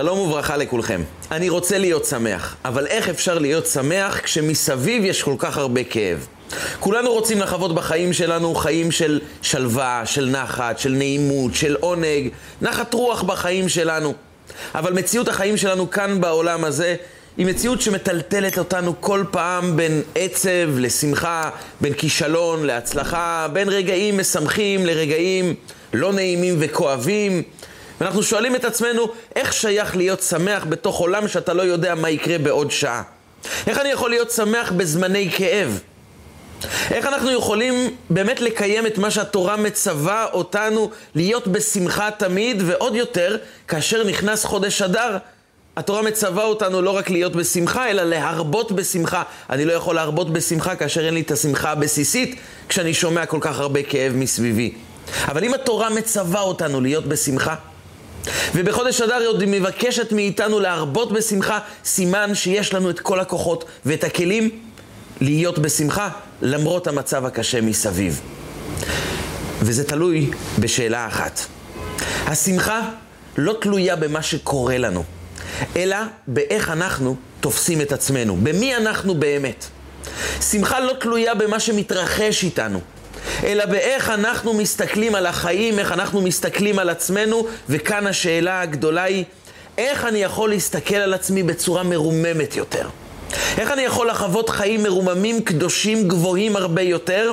שלום וברכה לכולכם. אני רוצה להיות שמח, אבל איך אפשר להיות שמח כשמסביב יש כל כך הרבה כאב? כולנו רוצים לחוות בחיים שלנו חיים של שלווה, של נחת, של נעימות, של עונג, נחת רוח בחיים שלנו. אבל מציאות החיים שלנו כאן בעולם הזה היא מציאות שמטלטלת אותנו כל פעם בין עצב לשמחה, בין כישלון להצלחה, בין רגעים משמחים לרגעים לא נעימים וכואבים. ואנחנו שואלים את עצמנו, איך שייך להיות שמח בתוך עולם שאתה לא יודע מה יקרה בעוד שעה? איך אני יכול להיות שמח בזמני כאב? איך אנחנו יכולים באמת לקיים את מה שהתורה מצווה אותנו להיות בשמחה תמיד, ועוד יותר, כאשר נכנס חודש אדר, התורה מצווה אותנו לא רק להיות בשמחה, אלא להרבות בשמחה. אני לא יכול להרבות בשמחה כאשר אין לי את השמחה הבסיסית, כשאני שומע כל כך הרבה כאב מסביבי. אבל אם התורה מצווה אותנו להיות בשמחה, ובחודש אדר היא עוד מבקשת מאיתנו להרבות בשמחה, סימן שיש לנו את כל הכוחות ואת הכלים להיות בשמחה, למרות המצב הקשה מסביב. וזה תלוי בשאלה אחת. השמחה לא תלויה במה שקורה לנו, אלא באיך אנחנו תופסים את עצמנו, במי אנחנו באמת. שמחה לא תלויה במה שמתרחש איתנו, אלא באיך אנחנו מסתכלים על החיים, איך אנחנו מסתכלים על עצמנו, וכאן השאלה הגדולה היא, איך אני יכול להסתכל על עצמי בצורה מרוממת יותר? איך אני יכול לחוות חיים מרוממים, קדושים, גבוהים הרבה יותר?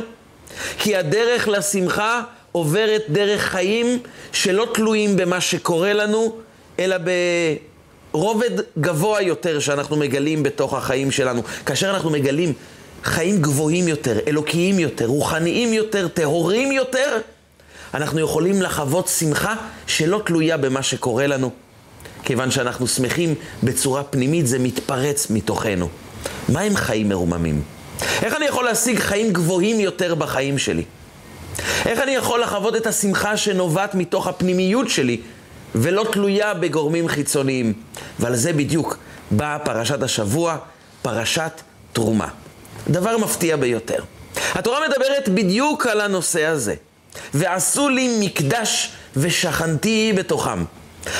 כי הדרך לשמחה עוברת דרך חיים שלא תלויים במה שקורה לנו, אלא ברובד גבוה יותר שאנחנו מגלים בתוך החיים שלנו. כאשר אנחנו מגלים חיים גבוהים יותר, אלוקיים יותר, רוחניים יותר, טהורים יותר, אנחנו יכולים לחוות שמחה שלא תלויה במה שקורה לנו. כיוון שאנחנו שמחים בצורה פנימית, זה מתפרץ מתוכנו. מה הם חיים מרוממים? איך אני יכול להשיג חיים גבוהים יותר בחיים שלי? איך אני יכול לחוות את השמחה שנובעת מתוך הפנימיות שלי ולא תלויה בגורמים חיצוניים? ועל זה בדיוק באה פרשת השבוע, פרשת תרומה. דבר מפתיע ביותר. התורה מדברת בדיוק על הנושא הזה. ועשו לי מקדש ושכנתי בתוכם.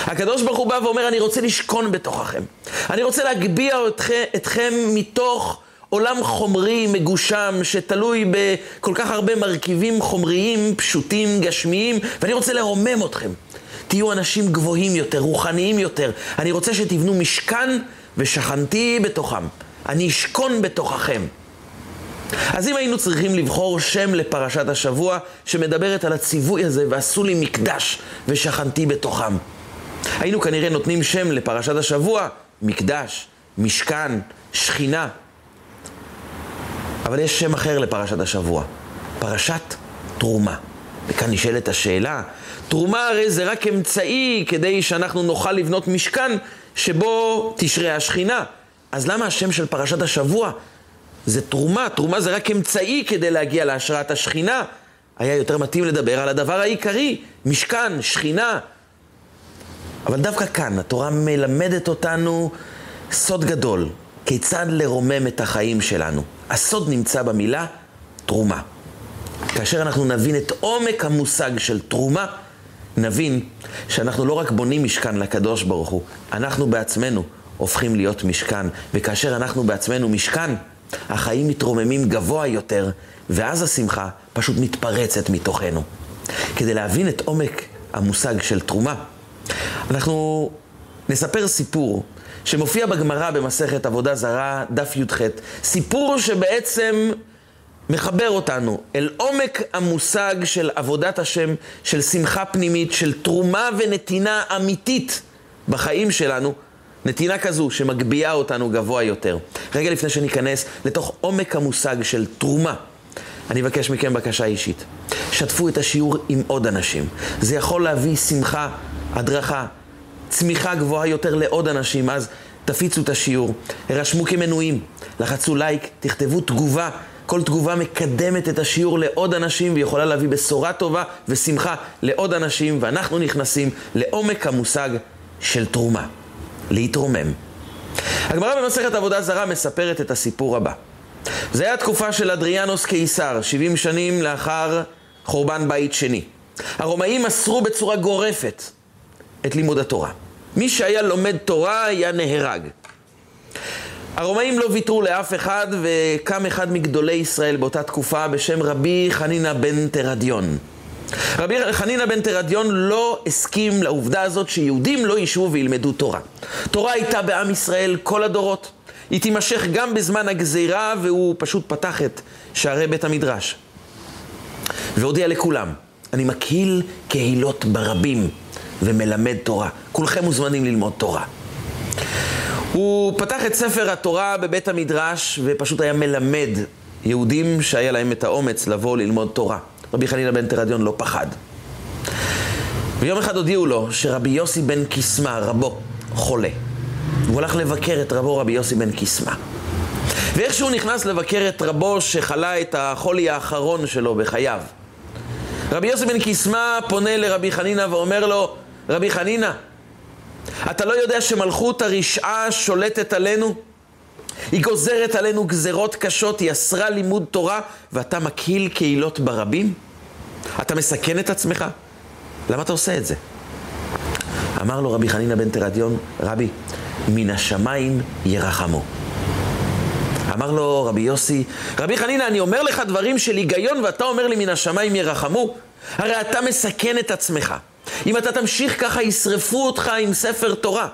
הקדוש ברוך הוא בא ואומר, אני רוצה לשכון בתוככם. אני רוצה להגביה אתכם, אתכם מתוך עולם חומרי מגושם, שתלוי בכל כך הרבה מרכיבים חומריים, פשוטים, גשמיים, ואני רוצה לרומם אתכם. תהיו אנשים גבוהים יותר, רוחניים יותר. אני רוצה שתבנו משכן ושכנתי בתוכם. אני אשכון בתוככם. אז אם היינו צריכים לבחור שם לפרשת השבוע שמדברת על הציווי הזה, ועשו לי מקדש ושכנתי בתוכם. היינו כנראה נותנים שם לפרשת השבוע, מקדש, משכן, שכינה. אבל יש שם אחר לפרשת השבוע, פרשת תרומה. וכאן נשאלת השאלה, תרומה הרי זה רק אמצעי כדי שאנחנו נוכל לבנות משכן שבו תשרה השכינה. אז למה השם של פרשת השבוע זה תרומה, תרומה זה רק אמצעי כדי להגיע להשראת השכינה. היה יותר מתאים לדבר על הדבר העיקרי, משכן, שכינה. אבל דווקא כאן התורה מלמדת אותנו סוד גדול, כיצד לרומם את החיים שלנו. הסוד נמצא במילה תרומה. כאשר אנחנו נבין את עומק המושג של תרומה, נבין שאנחנו לא רק בונים משכן לקדוש ברוך הוא, אנחנו בעצמנו הופכים להיות משכן, וכאשר אנחנו בעצמנו משכן, החיים מתרוממים גבוה יותר, ואז השמחה פשוט מתפרצת מתוכנו. כדי להבין את עומק המושג של תרומה, אנחנו נספר סיפור שמופיע בגמרא במסכת עבודה זרה, דף י"ח, סיפור שבעצם מחבר אותנו אל עומק המושג של עבודת השם, של שמחה פנימית, של תרומה ונתינה אמיתית בחיים שלנו, נתינה כזו שמגביה אותנו גבוה יותר. רגע לפני שניכנס לתוך עומק המושג של תרומה, אני אבקש מכם בקשה אישית. שתפו את השיעור עם עוד אנשים. זה יכול להביא שמחה, הדרכה, צמיחה גבוהה יותר לעוד אנשים, אז תפיצו את השיעור, הרשמו כמנויים, לחצו לייק, תכתבו תגובה. כל תגובה מקדמת את השיעור לעוד אנשים ויכולה להביא בשורה טובה ושמחה לעוד אנשים, ואנחנו נכנסים לעומק המושג של תרומה. להתרומם. הגמרא במסכת עבודה זרה מספרת את הסיפור הבא. זה היה תקופה של אדריאנוס קיסר, 70 שנים לאחר חורבן בית שני. הרומאים אסרו בצורה גורפת את לימוד התורה. מי שהיה לומד תורה היה נהרג. הרומאים לא ויתרו לאף אחד, וקם אחד מגדולי ישראל באותה תקופה בשם רבי חנינא בן תרדיון. רבי חנינא בן תרדיון לא הסכים לעובדה הזאת שיהודים לא ישבו וילמדו תורה. תורה הייתה בעם ישראל כל הדורות. היא תימשך גם בזמן הגזירה, והוא פשוט פתח את שערי בית המדרש. והודיע לכולם, אני מקהיל קהילות ברבים ומלמד תורה. כולכם מוזמנים ללמוד תורה. הוא פתח את ספר התורה בבית המדרש ופשוט היה מלמד יהודים שהיה להם את האומץ לבוא ללמוד תורה. רבי חנינא בן תרדיון לא פחד. ויום אחד הודיעו לו שרבי יוסי בן קיסמא, רבו, חולה. הוא הלך לבקר את רבו רבי יוסי בן קיסמא. ואיך שהוא נכנס לבקר את רבו שחלה את החולי האחרון שלו בחייו. רבי יוסי בן קיסמא פונה לרבי חנינא ואומר לו, רבי חנינא, אתה לא יודע שמלכות הרשעה שולטת עלינו? היא גוזרת עלינו גזרות קשות, היא אסרה לימוד תורה, ואתה מקהיל קהילות ברבים? אתה מסכן את עצמך? למה אתה עושה את זה? אמר לו רבי חנינא בן תרדיון, רבי, מן השמיים ירחמו. אמר לו רבי יוסי, רבי חנינא, אני אומר לך דברים של היגיון ואתה אומר לי מן השמיים ירחמו? הרי אתה מסכן את עצמך. אם אתה תמשיך ככה, ישרפו אותך עם ספר תורה.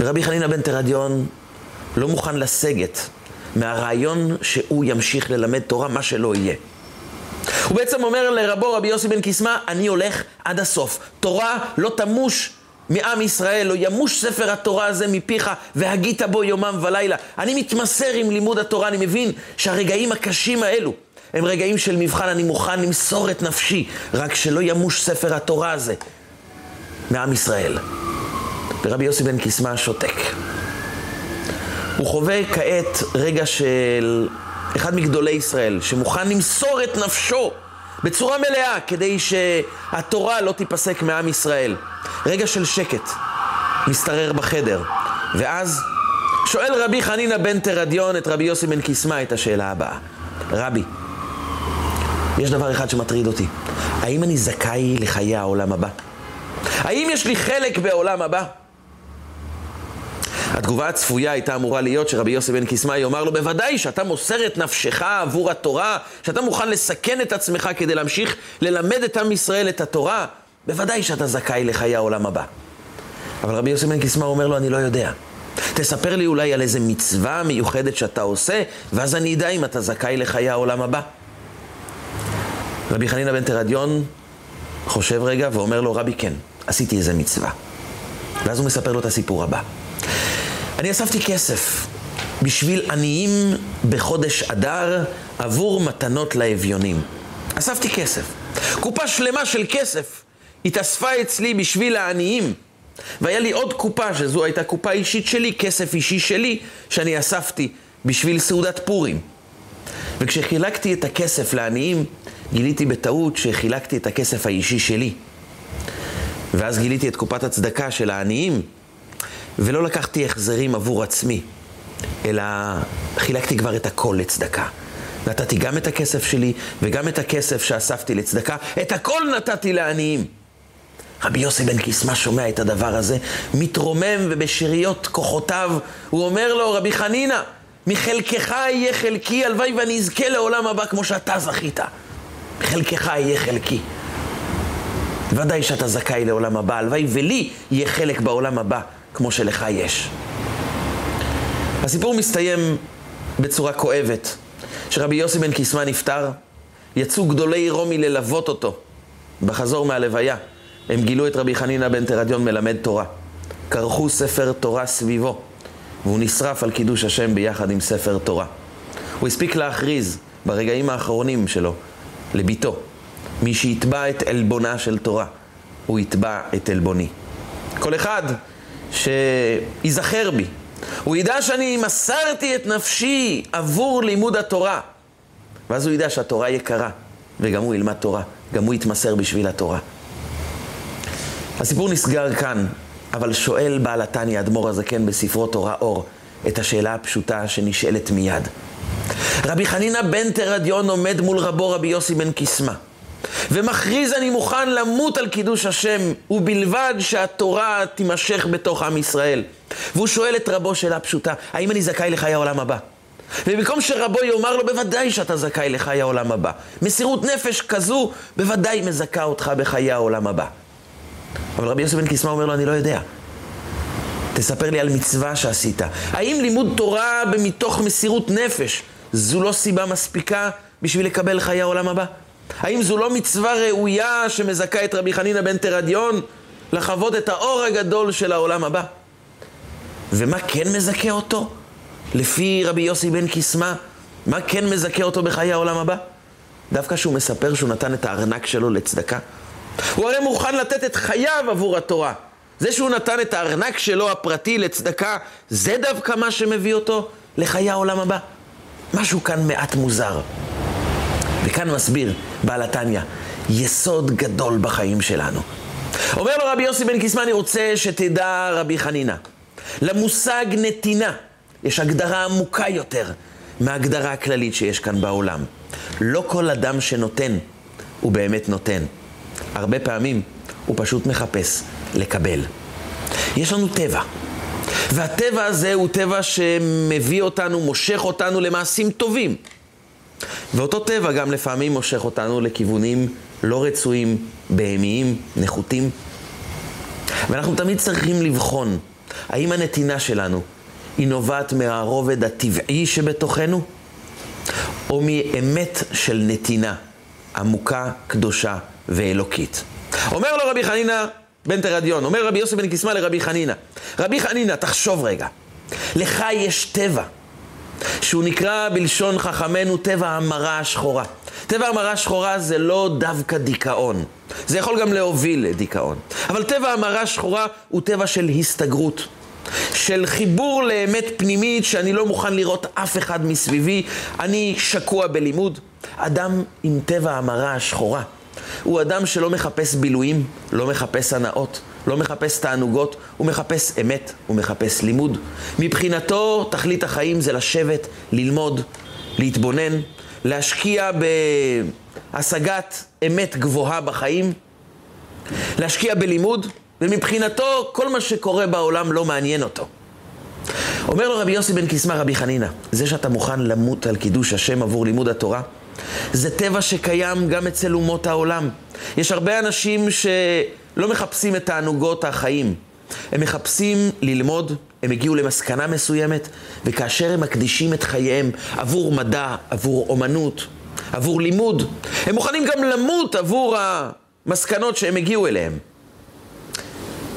ורבי חנינא בן תרדיון לא מוכן לסגת מהרעיון שהוא ימשיך ללמד תורה, מה שלא יהיה. הוא בעצם אומר לרבו רבי יוסי בן קיסמא, אני הולך עד הסוף. תורה לא תמוש מעם ישראל, לא ימוש ספר התורה הזה מפיך, והגית בו יומם ולילה. אני מתמסר עם לימוד התורה, אני מבין שהרגעים הקשים האלו הם רגעים של מבחן, אני מוכן למסור את נפשי, רק שלא ימוש ספר התורה הזה מעם ישראל. ורבי יוסי בן קיסמא שותק. הוא חווה כעת רגע של אחד מגדולי ישראל, שמוכן למסור את נפשו בצורה מלאה כדי שהתורה לא תיפסק מעם ישראל. רגע של שקט, משתרר בחדר, ואז שואל רבי חנינא בן תרדיון את רבי יוסי בן קיסמא את השאלה הבאה: רבי, יש דבר אחד שמטריד אותי. האם אני זכאי לחיי העולם הבא? האם יש לי חלק בעולם הבא? התגובה הצפויה הייתה אמורה להיות שרבי יוסי בן קיסמאי יאמר לו, בוודאי שאתה מוסר את נפשך עבור התורה, שאתה מוכן לסכן את עצמך כדי להמשיך ללמד את עם ישראל את התורה, בוודאי שאתה זכאי לחיי העולם הבא. אבל רבי יוסי בן קיסמאי אומר לו, אני לא יודע. תספר לי אולי על איזה מצווה מיוחדת שאתה עושה, ואז אני אדע אם אתה זכאי לחיי העולם הבא. רבי חנינא בן תרדיון חושב רגע ואומר לו, רבי כן, עשיתי איזה מצווה. ואז הוא מספר לו את הסיפור הבא. אני אספתי כסף בשביל עניים בחודש אדר עבור מתנות לאביונים. אספתי כסף. קופה שלמה של כסף התאספה אצלי בשביל העניים. והיה לי עוד קופה, שזו הייתה קופה אישית שלי, כסף אישי שלי, שאני אספתי בשביל סעודת פורים. וכשחילקתי את הכסף לעניים, גיליתי בטעות שחילקתי את הכסף האישי שלי. ואז גיליתי את קופת הצדקה של העניים, ולא לקחתי החזרים עבור עצמי, אלא חילקתי כבר את הכל לצדקה. נתתי גם את הכסף שלי וגם את הכסף שאספתי לצדקה, את הכל נתתי לעניים. רבי יוסי בן קיסמא שומע את הדבר הזה, מתרומם ובשאריות כוחותיו, הוא אומר לו, רבי חנינא, מחלקך יהיה חלקי, הלוואי ואני אזכה לעולם הבא כמו שאתה זכית. מחלקך יהיה חלקי. ודאי שאתה זכאי לעולם הבא, הלוואי ולי יהיה חלק בעולם הבא, כמו שלך יש. הסיפור מסתיים בצורה כואבת. כשרבי יוסי בן קיסמא נפטר, יצאו גדולי רומי ללוות אותו. בחזור מהלוויה, הם גילו את רבי חנינא בן תרדיון מלמד תורה. כרכו ספר תורה סביבו, והוא נשרף על קידוש השם ביחד עם ספר תורה. הוא הספיק להכריז ברגעים האחרונים שלו לביתו, מי שיתבע את עלבונה של תורה, הוא יתבע את עלבוני. כל אחד שייזכר בי, הוא ידע שאני מסרתי את נפשי עבור לימוד התורה. ואז הוא ידע שהתורה יקרה, וגם הוא ילמד תורה, גם הוא יתמסר בשביל התורה. הסיפור נסגר כאן, אבל שואל בעל התניא, אדמו"ר הזקן, בספרו תורה אור, את השאלה הפשוטה שנשאלת מיד. רבי חנינא בן תרדיון עומד מול רבו רבי יוסי בן קיסמא. ומכריז אני מוכן למות על קידוש השם, ובלבד שהתורה תימשך בתוך עם ישראל. והוא שואל את רבו שאלה פשוטה, האם אני זכאי לחיי העולם הבא? ובמקום שרבו יאמר לו, בוודאי שאתה זכאי לחיי העולם הבא. מסירות נפש כזו, בוודאי מזכה אותך בחיי העולם הבא. אבל רבי יוסף בן קיסמא אומר לו, אני לא יודע. תספר לי על מצווה שעשית. האם לימוד תורה מתוך מסירות נפש, זו לא סיבה מספיקה בשביל לקבל חיי העולם הבא? האם זו לא מצווה ראויה שמזכה את רבי חנינא בן תרדיון לחוות את האור הגדול של העולם הבא? ומה כן מזכה אותו? לפי רבי יוסי בן קיסמא, מה כן מזכה אותו בחיי העולם הבא? דווקא שהוא מספר שהוא נתן את הארנק שלו לצדקה. הוא הרי מוכן לתת את חייו עבור התורה. זה שהוא נתן את הארנק שלו הפרטי לצדקה, זה דווקא מה שמביא אותו לחיי העולם הבא. משהו כאן מעט מוזר. וכאן מסביר בעל התניא, יסוד גדול בחיים שלנו. אומר לו רבי יוסי בן קיסמא, אני רוצה שתדע רבי חנינא, למושג נתינה יש הגדרה עמוקה יותר מההגדרה הכללית שיש כאן בעולם. לא כל אדם שנותן, הוא באמת נותן. הרבה פעמים הוא פשוט מחפש לקבל. יש לנו טבע, והטבע הזה הוא טבע שמביא אותנו, מושך אותנו למעשים טובים. ואותו טבע גם לפעמים מושך אותנו לכיוונים לא רצויים, בהמיים, נחותים. ואנחנו תמיד צריכים לבחון האם הנתינה שלנו היא נובעת מהרובד הטבעי שבתוכנו, או מאמת של נתינה עמוקה, קדושה ואלוקית. אומר לו רבי חנינא בן תרדיון, אומר רבי יוסף בן קיסמא לרבי חנינא, רבי חנינא, תחשוב רגע, לך יש טבע, שהוא נקרא בלשון חכמינו טבע המרה השחורה. טבע המרה השחורה זה לא דווקא דיכאון, זה יכול גם להוביל לדיכאון. אבל טבע המרה השחורה הוא טבע של הסתגרות. של חיבור לאמת פנימית שאני לא מוכן לראות אף אחד מסביבי, אני שקוע בלימוד. אדם עם טבע המרה השחורה הוא אדם שלא מחפש בילויים, לא מחפש הנאות, לא מחפש תענוגות, הוא מחפש אמת, הוא מחפש לימוד. מבחינתו, תכלית החיים זה לשבת, ללמוד, להתבונן, להשקיע בהשגת אמת גבוהה בחיים, להשקיע בלימוד, ומבחינתו כל מה שקורה בעולם לא מעניין אותו. אומר לו רבי יוסי בן קיסמא רבי חנינא, זה שאתה מוכן למות על קידוש השם עבור לימוד התורה, זה טבע שקיים גם אצל אומות העולם. יש הרבה אנשים שלא מחפשים את תענוגות החיים. הם מחפשים ללמוד, הם הגיעו למסקנה מסוימת, וכאשר הם מקדישים את חייהם עבור מדע, עבור אומנות, עבור לימוד, הם מוכנים גם למות עבור המסקנות שהם הגיעו אליהם.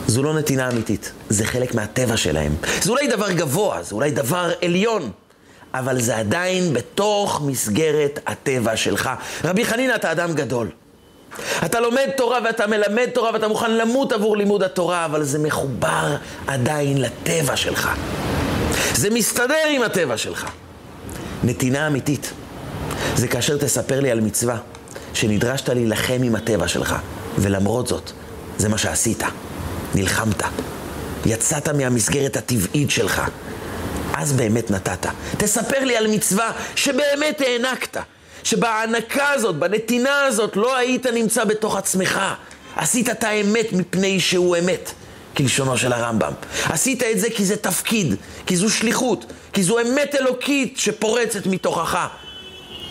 זו לא נתינה אמיתית, זה חלק מהטבע שלהם. זה אולי דבר גבוה, זה אולי דבר עליון, אבל זה עדיין בתוך מסגרת הטבע שלך. רבי חנינא, אתה אדם גדול. אתה לומד תורה ואתה מלמד תורה ואתה מוכן למות עבור לימוד התורה, אבל זה מחובר עדיין לטבע שלך. זה מסתדר עם הטבע שלך. נתינה אמיתית זה כאשר תספר לי על מצווה שנדרשת להילחם עם הטבע שלך, ולמרות זאת, זה מה שעשית. נלחמת. יצאת מהמסגרת הטבעית שלך. אז באמת נתת. תספר לי על מצווה שבאמת הענקת. שבהענקה הזאת, בנתינה הזאת, לא היית נמצא בתוך עצמך. עשית את האמת מפני שהוא אמת, כלשונו של הרמב"ם. עשית את זה כי זה תפקיד, כי זו שליחות, כי זו אמת אלוקית שפורצת מתוכך.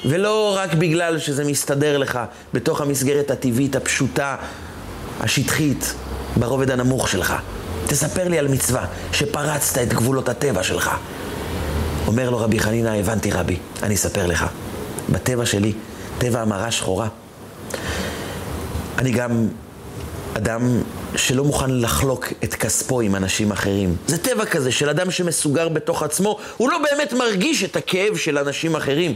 ולא רק בגלל שזה מסתדר לך בתוך המסגרת הטבעית הפשוטה, השטחית, ברובד הנמוך שלך. תספר לי על מצווה שפרצת את גבולות הטבע שלך. אומר לו רבי חנינא, הבנתי רבי, אני אספר לך. בטבע שלי, טבע המרה שחורה, אני גם אדם שלא מוכן לחלוק את כספו עם אנשים אחרים. זה טבע כזה של אדם שמסוגר בתוך עצמו, הוא לא באמת מרגיש את הכאב של אנשים אחרים.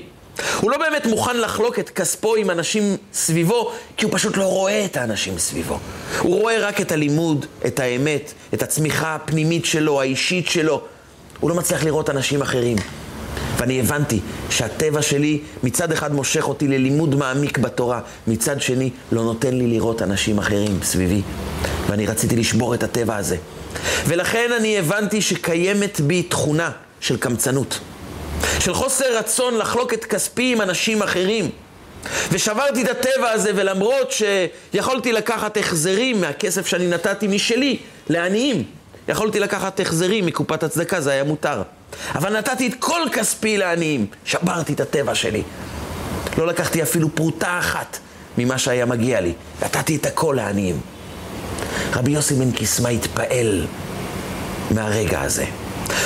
הוא לא באמת מוכן לחלוק את כספו עם אנשים סביבו, כי הוא פשוט לא רואה את האנשים סביבו. הוא רואה רק את הלימוד, את האמת, את הצמיחה הפנימית שלו, האישית שלו. הוא לא מצליח לראות אנשים אחרים. ואני הבנתי שהטבע שלי מצד אחד מושך אותי ללימוד מעמיק בתורה, מצד שני לא נותן לי לראות אנשים אחרים סביבי. ואני רציתי לשבור את הטבע הזה. ולכן אני הבנתי שקיימת בי תכונה של קמצנות. של חוסר רצון לחלוק את כספי עם אנשים אחרים. ושברתי את הטבע הזה, ולמרות שיכולתי לקחת החזרים מהכסף שאני נתתי משלי לעניים, יכולתי לקחת החזרים מקופת הצדקה, זה היה מותר. אבל נתתי את כל כספי לעניים, שברתי את הטבע שלי. לא לקחתי אפילו פרוטה אחת ממה שהיה מגיע לי, נתתי את הכל לעניים. רבי יוסי בן קיסמא התפעל מהרגע הזה.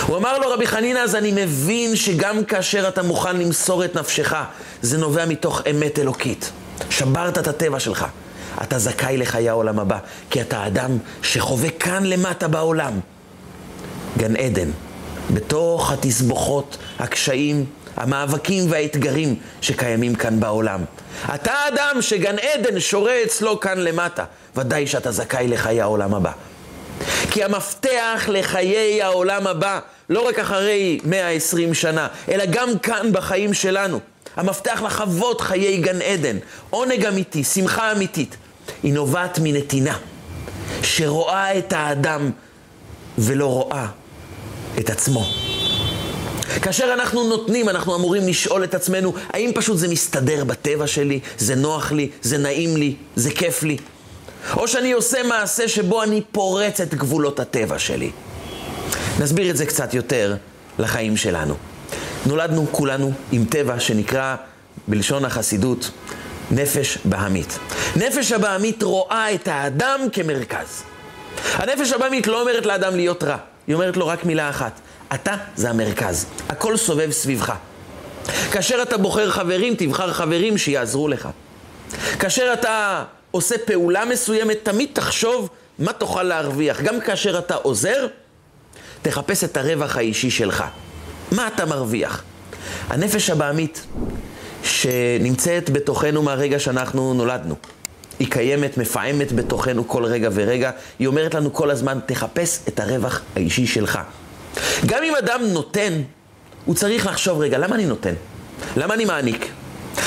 הוא אמר לו, רבי חנינא, אז אני מבין שגם כאשר אתה מוכן למסור את נפשך, זה נובע מתוך אמת אלוקית. שברת את הטבע שלך. אתה זכאי לחיי העולם הבא, כי אתה אדם שחווה כאן למטה בעולם. גן עדן, בתוך התסבוכות, הקשיים, המאבקים והאתגרים שקיימים כאן בעולם. אתה אדם שגן עדן שורה אצלו כאן למטה, ודאי שאתה זכאי לחיי העולם הבא. כי המפתח לחיי העולם הבא, לא רק אחרי 120 שנה, אלא גם כאן בחיים שלנו. המפתח לחוות חיי גן עדן, עונג אמיתי, שמחה אמיתית, היא נובעת מנתינה, שרואה את האדם ולא רואה את עצמו. כאשר אנחנו נותנים, אנחנו אמורים לשאול את עצמנו, האם פשוט זה מסתדר בטבע שלי, זה נוח לי, זה נעים לי, זה כיף לי? או שאני עושה מעשה שבו אני פורץ את גבולות הטבע שלי. נסביר את זה קצת יותר לחיים שלנו. נולדנו כולנו עם טבע שנקרא, בלשון החסידות, נפש בהמית. נפש הבהמית רואה את האדם כמרכז. הנפש הבהמית לא אומרת לאדם להיות רע, היא אומרת לו רק מילה אחת, אתה זה המרכז, הכל סובב סביבך. כאשר אתה בוחר חברים, תבחר חברים שיעזרו לך. כאשר אתה עושה פעולה מסוימת, תמיד תחשוב מה תוכל להרוויח. גם כאשר אתה עוזר, תחפש את הרווח האישי שלך. מה אתה מרוויח? הנפש הבעמית שנמצאת בתוכנו מהרגע שאנחנו נולדנו. היא קיימת, מפעמת בתוכנו כל רגע ורגע. היא אומרת לנו כל הזמן, תחפש את הרווח האישי שלך. גם אם אדם נותן, הוא צריך לחשוב, רגע, למה אני נותן? למה אני מעניק?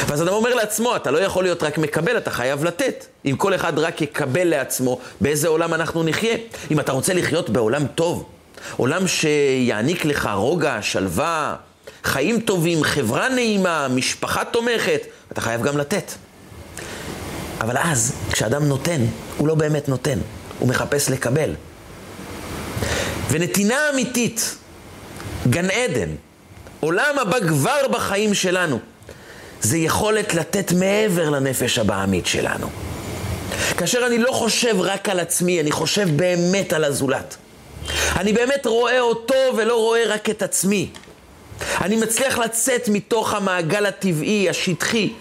ואז אדם אומר לעצמו, אתה לא יכול להיות רק מקבל, אתה חייב לתת. אם כל אחד רק יקבל לעצמו, באיזה עולם אנחנו נחיה? אם אתה רוצה לחיות בעולם טוב, עולם שיעניק לך רוגע, שלווה, חיים טובים, חברה נעימה, משפחה תומכת, אתה חייב גם לתת. אבל אז, כשאדם נותן, הוא לא באמת נותן, הוא מחפש לקבל. ונתינה אמיתית, גן עדן, עולם הבא כבר בחיים שלנו, זה יכולת לתת מעבר לנפש הבעמית שלנו. כאשר אני לא חושב רק על עצמי, אני חושב באמת על הזולת. אני באמת רואה אותו ולא רואה רק את עצמי. אני מצליח לצאת מתוך המעגל הטבעי, השטחי,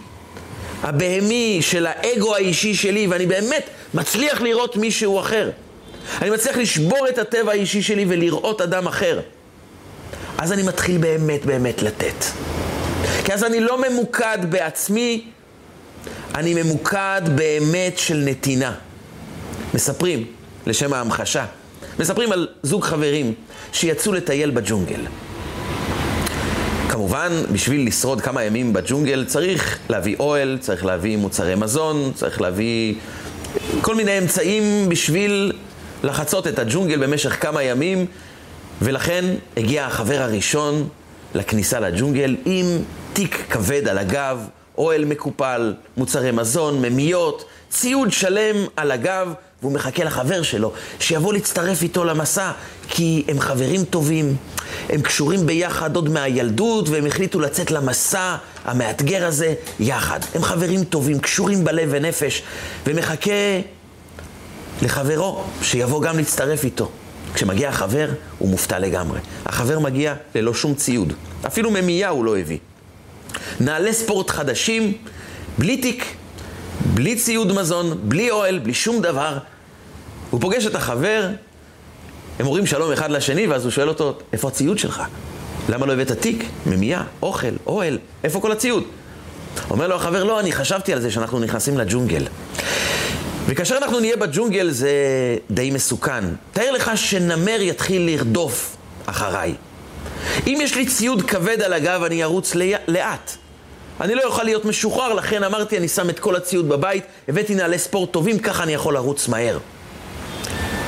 הבהמי של האגו האישי שלי, ואני באמת מצליח לראות מישהו אחר. אני מצליח לשבור את הטבע האישי שלי ולראות אדם אחר. אז אני מתחיל באמת באמת לתת. כי אז אני לא ממוקד בעצמי, אני ממוקד באמת של נתינה. מספרים, לשם ההמחשה, מספרים על זוג חברים שיצאו לטייל בג'ונגל. כמובן, בשביל לשרוד כמה ימים בג'ונגל צריך להביא אוהל, צריך להביא מוצרי מזון, צריך להביא כל מיני אמצעים בשביל לחצות את הג'ונגל במשך כמה ימים, ולכן הגיע החבר הראשון לכניסה לג'ונגל עם תיק כבד על הגב, אוהל מקופל, מוצרי מזון, ממיות, ציוד שלם על הגב, והוא מחכה לחבר שלו, שיבוא להצטרף איתו למסע, כי הם חברים טובים, הם קשורים ביחד עוד מהילדות, והם החליטו לצאת למסע המאתגר הזה יחד. הם חברים טובים, קשורים בלב ונפש, ומחכה לחברו, שיבוא גם להצטרף איתו. כשמגיע החבר, הוא מופתע לגמרי. החבר מגיע ללא שום ציוד. אפילו ממייה הוא לא הביא. נעלי ספורט חדשים, בלי תיק, בלי ציוד מזון, בלי אוהל, בלי שום דבר. הוא פוגש את החבר, הם אומרים שלום אחד לשני, ואז הוא שואל אותו, איפה הציוד שלך? למה לא הבאת תיק, ממייה, אוכל, אוהל, איפה כל הציוד? אומר לו החבר, לא, אני חשבתי על זה שאנחנו נכנסים לג'ונגל. וכאשר אנחנו נהיה בג'ונגל זה די מסוכן. תאר לך שנמר יתחיל לרדוף אחריי. אם יש לי ציוד כבד על הגב, אני ארוץ לאט. אני לא אוכל להיות משוחרר, לכן אמרתי, אני שם את כל הציוד בבית, הבאתי נעלי ספורט טובים, ככה אני יכול לרוץ מהר.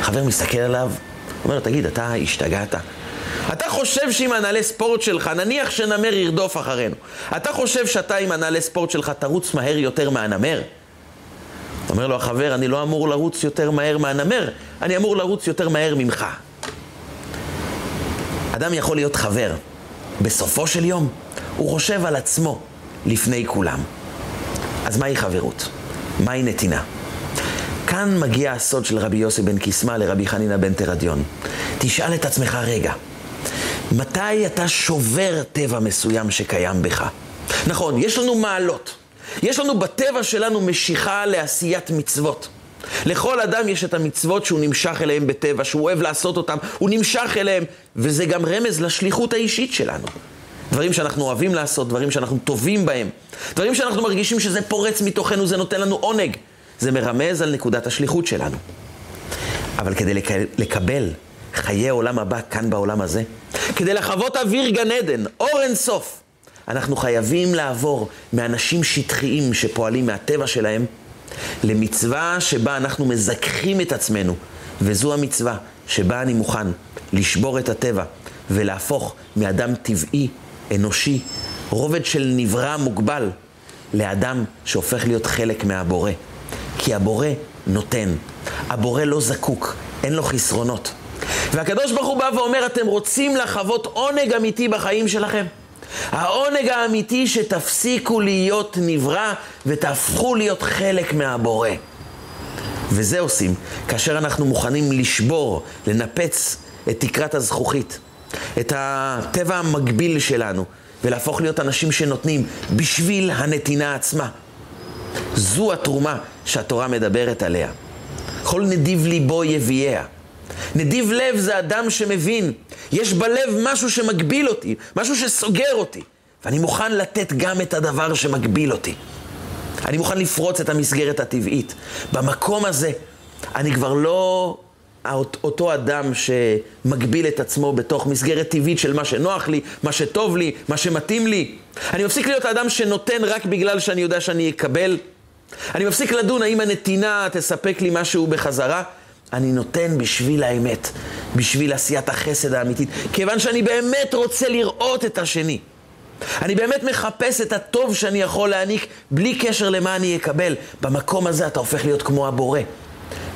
חבר מסתכל עליו, אומר לו, תגיד, אתה השתגעת? אתה חושב שעם הנעלי ספורט שלך, נניח שנמר ירדוף אחרינו, אתה חושב שאתה עם הנעלי ספורט שלך תרוץ מהר יותר מהנמר? אומר לו החבר, אני לא אמור לרוץ יותר מהר מהנמר, אני אמור לרוץ יותר מהר ממך. אדם יכול להיות חבר. בסופו של יום, הוא חושב על עצמו לפני כולם. אז מהי חברות? מהי נתינה? כאן מגיע הסוד של רבי יוסי בן קיסמא לרבי חנינא בן תרדיון. תשאל את עצמך רגע, מתי אתה שובר טבע מסוים שקיים בך? נכון, יש לנו מעלות. יש לנו בטבע שלנו משיכה לעשיית מצוות. לכל אדם יש את המצוות שהוא נמשך אליהם בטבע, שהוא אוהב לעשות אותם, הוא נמשך אליהם, וזה גם רמז לשליחות האישית שלנו. דברים שאנחנו אוהבים לעשות, דברים שאנחנו טובים בהם, דברים שאנחנו מרגישים שזה פורץ מתוכנו, זה נותן לנו עונג. זה מרמז על נקודת השליחות שלנו. אבל כדי לק... לקבל חיי עולם הבא כאן בעולם הזה, כדי לחוות אוויר גן עדן, אור אין סוף, אנחנו חייבים לעבור מאנשים שטחיים שפועלים מהטבע שלהם, למצווה שבה אנחנו מזכחים את עצמנו, וזו המצווה שבה אני מוכן לשבור את הטבע ולהפוך מאדם טבעי, אנושי, רובד של נברא מוגבל, לאדם שהופך להיות חלק מהבורא. כי הבורא נותן. הבורא לא זקוק, אין לו חסרונות. והקדוש ברוך הוא בא ואומר, אתם רוצים לחוות עונג אמיתי בחיים שלכם? העונג האמיתי שתפסיקו להיות נברא ותהפכו להיות חלק מהבורא. וזה עושים כאשר אנחנו מוכנים לשבור, לנפץ את תקרת הזכוכית, את הטבע המקביל שלנו, ולהפוך להיות אנשים שנותנים בשביל הנתינה עצמה. זו התרומה שהתורה מדברת עליה. כל נדיב ליבו יביאיה. נדיב לב זה אדם שמבין, יש בלב משהו שמגביל אותי, משהו שסוגר אותי, ואני מוכן לתת גם את הדבר שמגביל אותי. אני מוכן לפרוץ את המסגרת הטבעית. במקום הזה, אני כבר לא אותו אדם שמגביל את עצמו בתוך מסגרת טבעית של מה שנוח לי, מה שטוב לי, מה שמתאים לי. אני מפסיק להיות האדם שנותן רק בגלל שאני יודע שאני אקבל. אני מפסיק לדון האם הנתינה תספק לי משהו בחזרה. אני נותן בשביל האמת, בשביל עשיית החסד האמיתית, כיוון שאני באמת רוצה לראות את השני. אני באמת מחפש את הטוב שאני יכול להעניק בלי קשר למה אני אקבל. במקום הזה אתה הופך להיות כמו הבורא.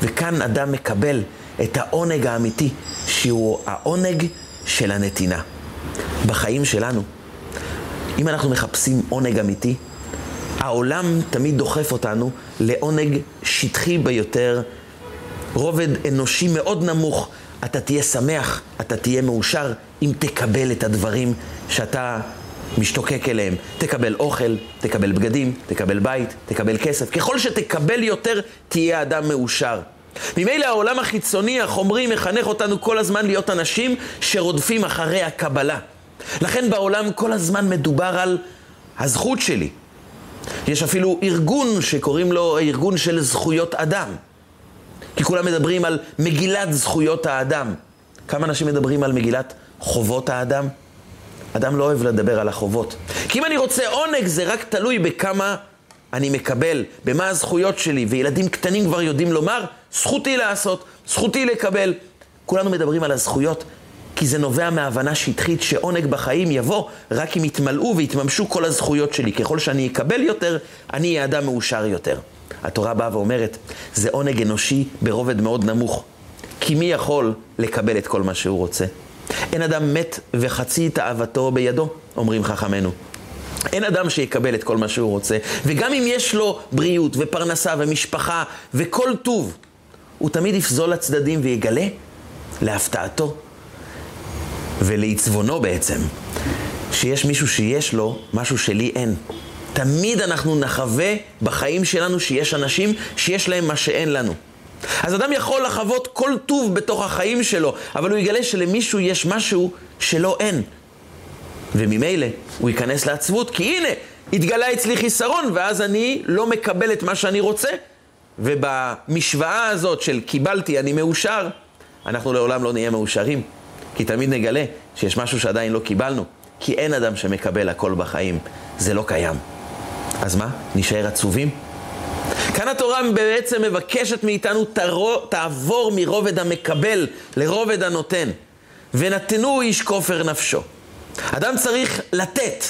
וכאן אדם מקבל את העונג האמיתי, שהוא העונג של הנתינה. בחיים שלנו, אם אנחנו מחפשים עונג אמיתי, העולם תמיד דוחף אותנו לעונג שטחי ביותר, רובד אנושי מאוד נמוך. אתה תהיה שמח, אתה תהיה מאושר, אם תקבל את הדברים שאתה משתוקק אליהם. תקבל אוכל, תקבל בגדים, תקבל בית, תקבל כסף. ככל שתקבל יותר, תהיה אדם מאושר. ממילא העולם החיצוני, החומרי, מחנך אותנו כל הזמן להיות אנשים שרודפים אחרי הקבלה. לכן בעולם כל הזמן מדובר על הזכות שלי. יש אפילו ארגון שקוראים לו ארגון של זכויות אדם. כי כולם מדברים על מגילת זכויות האדם. כמה אנשים מדברים על מגילת חובות האדם? אדם לא אוהב לדבר על החובות. כי אם אני רוצה עונג, זה רק תלוי בכמה אני מקבל, במה הזכויות שלי, וילדים קטנים כבר יודעים לומר, זכותי לעשות, זכותי לקבל. כולנו מדברים על הזכויות, כי זה נובע מהבנה שטחית שעונג בחיים יבוא רק אם יתמלאו ויתממשו כל הזכויות שלי. ככל שאני אקבל יותר, אני אהיה אדם מאושר יותר. התורה באה ואומרת, זה עונג אנושי ברובד מאוד נמוך. כי מי יכול לקבל את כל מה שהוא רוצה? אין אדם מת וחצי תאוותו בידו, אומרים חכמינו. אין אדם שיקבל את כל מה שהוא רוצה, וגם אם יש לו בריאות ופרנסה ומשפחה וכל טוב, הוא תמיד יפזול לצדדים ויגלה, להפתעתו ולעצבונו בעצם, שיש מישהו שיש לו משהו שלי אין. תמיד אנחנו נחווה בחיים שלנו שיש אנשים שיש להם מה שאין לנו. אז אדם יכול לחוות כל טוב בתוך החיים שלו, אבל הוא יגלה שלמישהו יש משהו שלא אין. וממילא הוא ייכנס לעצבות, כי הנה, התגלה אצלי חיסרון, ואז אני לא מקבל את מה שאני רוצה. ובמשוואה הזאת של קיבלתי, אני מאושר, אנחנו לעולם לא נהיה מאושרים, כי תמיד נגלה שיש משהו שעדיין לא קיבלנו, כי אין אדם שמקבל הכל בחיים, זה לא קיים. אז מה, נשאר עצובים? כאן התורה בעצם מבקשת מאיתנו, תעבור מרובד המקבל לרובד הנותן. ונתנו איש כופר נפשו. אדם צריך לתת.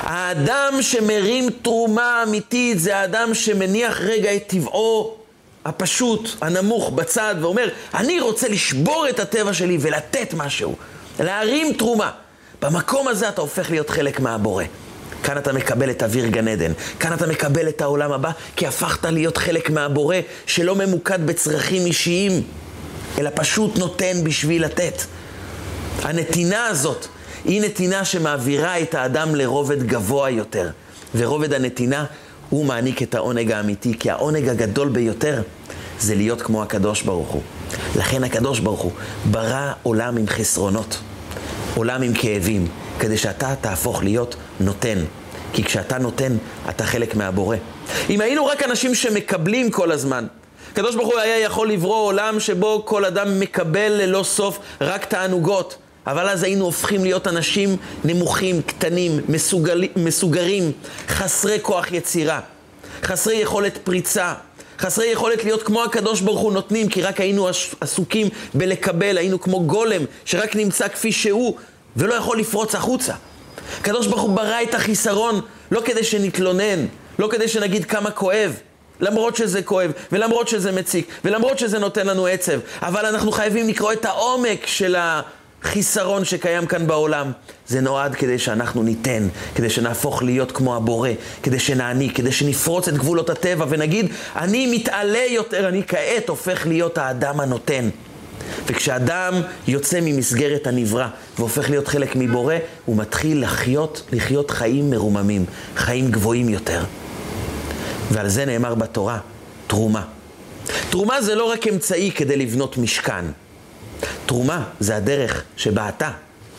האדם שמרים תרומה אמיתית זה האדם שמניח רגע את טבעו הפשוט, הנמוך, בצד, ואומר, אני רוצה לשבור את הטבע שלי ולתת משהו, להרים תרומה. במקום הזה אתה הופך להיות חלק מהבורא. כאן אתה מקבל את אוויר גן עדן. כאן אתה מקבל את העולם הבא, כי הפכת להיות חלק מהבורא שלא ממוקד בצרכים אישיים, אלא פשוט נותן בשביל לתת. הנתינה הזאת היא נתינה שמעבירה את האדם לרובד גבוה יותר. ורובד הנתינה, הוא מעניק את העונג האמיתי, כי העונג הגדול ביותר זה להיות כמו הקדוש ברוך הוא. לכן הקדוש ברוך הוא ברא עולם עם חסרונות, עולם עם כאבים, כדי שאתה תהפוך להיות נותן. כי כשאתה נותן, אתה חלק מהבורא. אם היינו רק אנשים שמקבלים כל הזמן, הקדוש ברוך הוא היה יכול לברוא עולם שבו כל אדם מקבל ללא סוף רק תענוגות. אבל אז היינו הופכים להיות אנשים נמוכים, קטנים, מסוגל, מסוגרים, חסרי כוח יצירה, חסרי יכולת פריצה, חסרי יכולת להיות כמו הקדוש ברוך הוא נותנים, כי רק היינו עסוקים בלקבל, היינו כמו גולם שרק נמצא כפי שהוא ולא יכול לפרוץ החוצה. הקדוש ברוך הוא ברא את החיסרון לא כדי שנתלונן, לא כדי שנגיד כמה כואב, למרות שזה כואב, ולמרות שזה מציק, ולמרות שזה נותן לנו עצב, אבל אנחנו חייבים לקרוא את העומק של החיסרון שקיים כאן בעולם. זה נועד כדי שאנחנו ניתן, כדי שנהפוך להיות כמו הבורא, כדי שנעניק, כדי שנפרוץ את גבולות הטבע ונגיד, אני מתעלה יותר, אני כעת הופך להיות האדם הנותן. וכשאדם יוצא ממסגרת הנברא והופך להיות חלק מבורא, הוא מתחיל לחיות, לחיות חיים מרוממים, חיים גבוהים יותר. ועל זה נאמר בתורה, תרומה. תרומה זה לא רק אמצעי כדי לבנות משכן. תרומה זה הדרך שבה אתה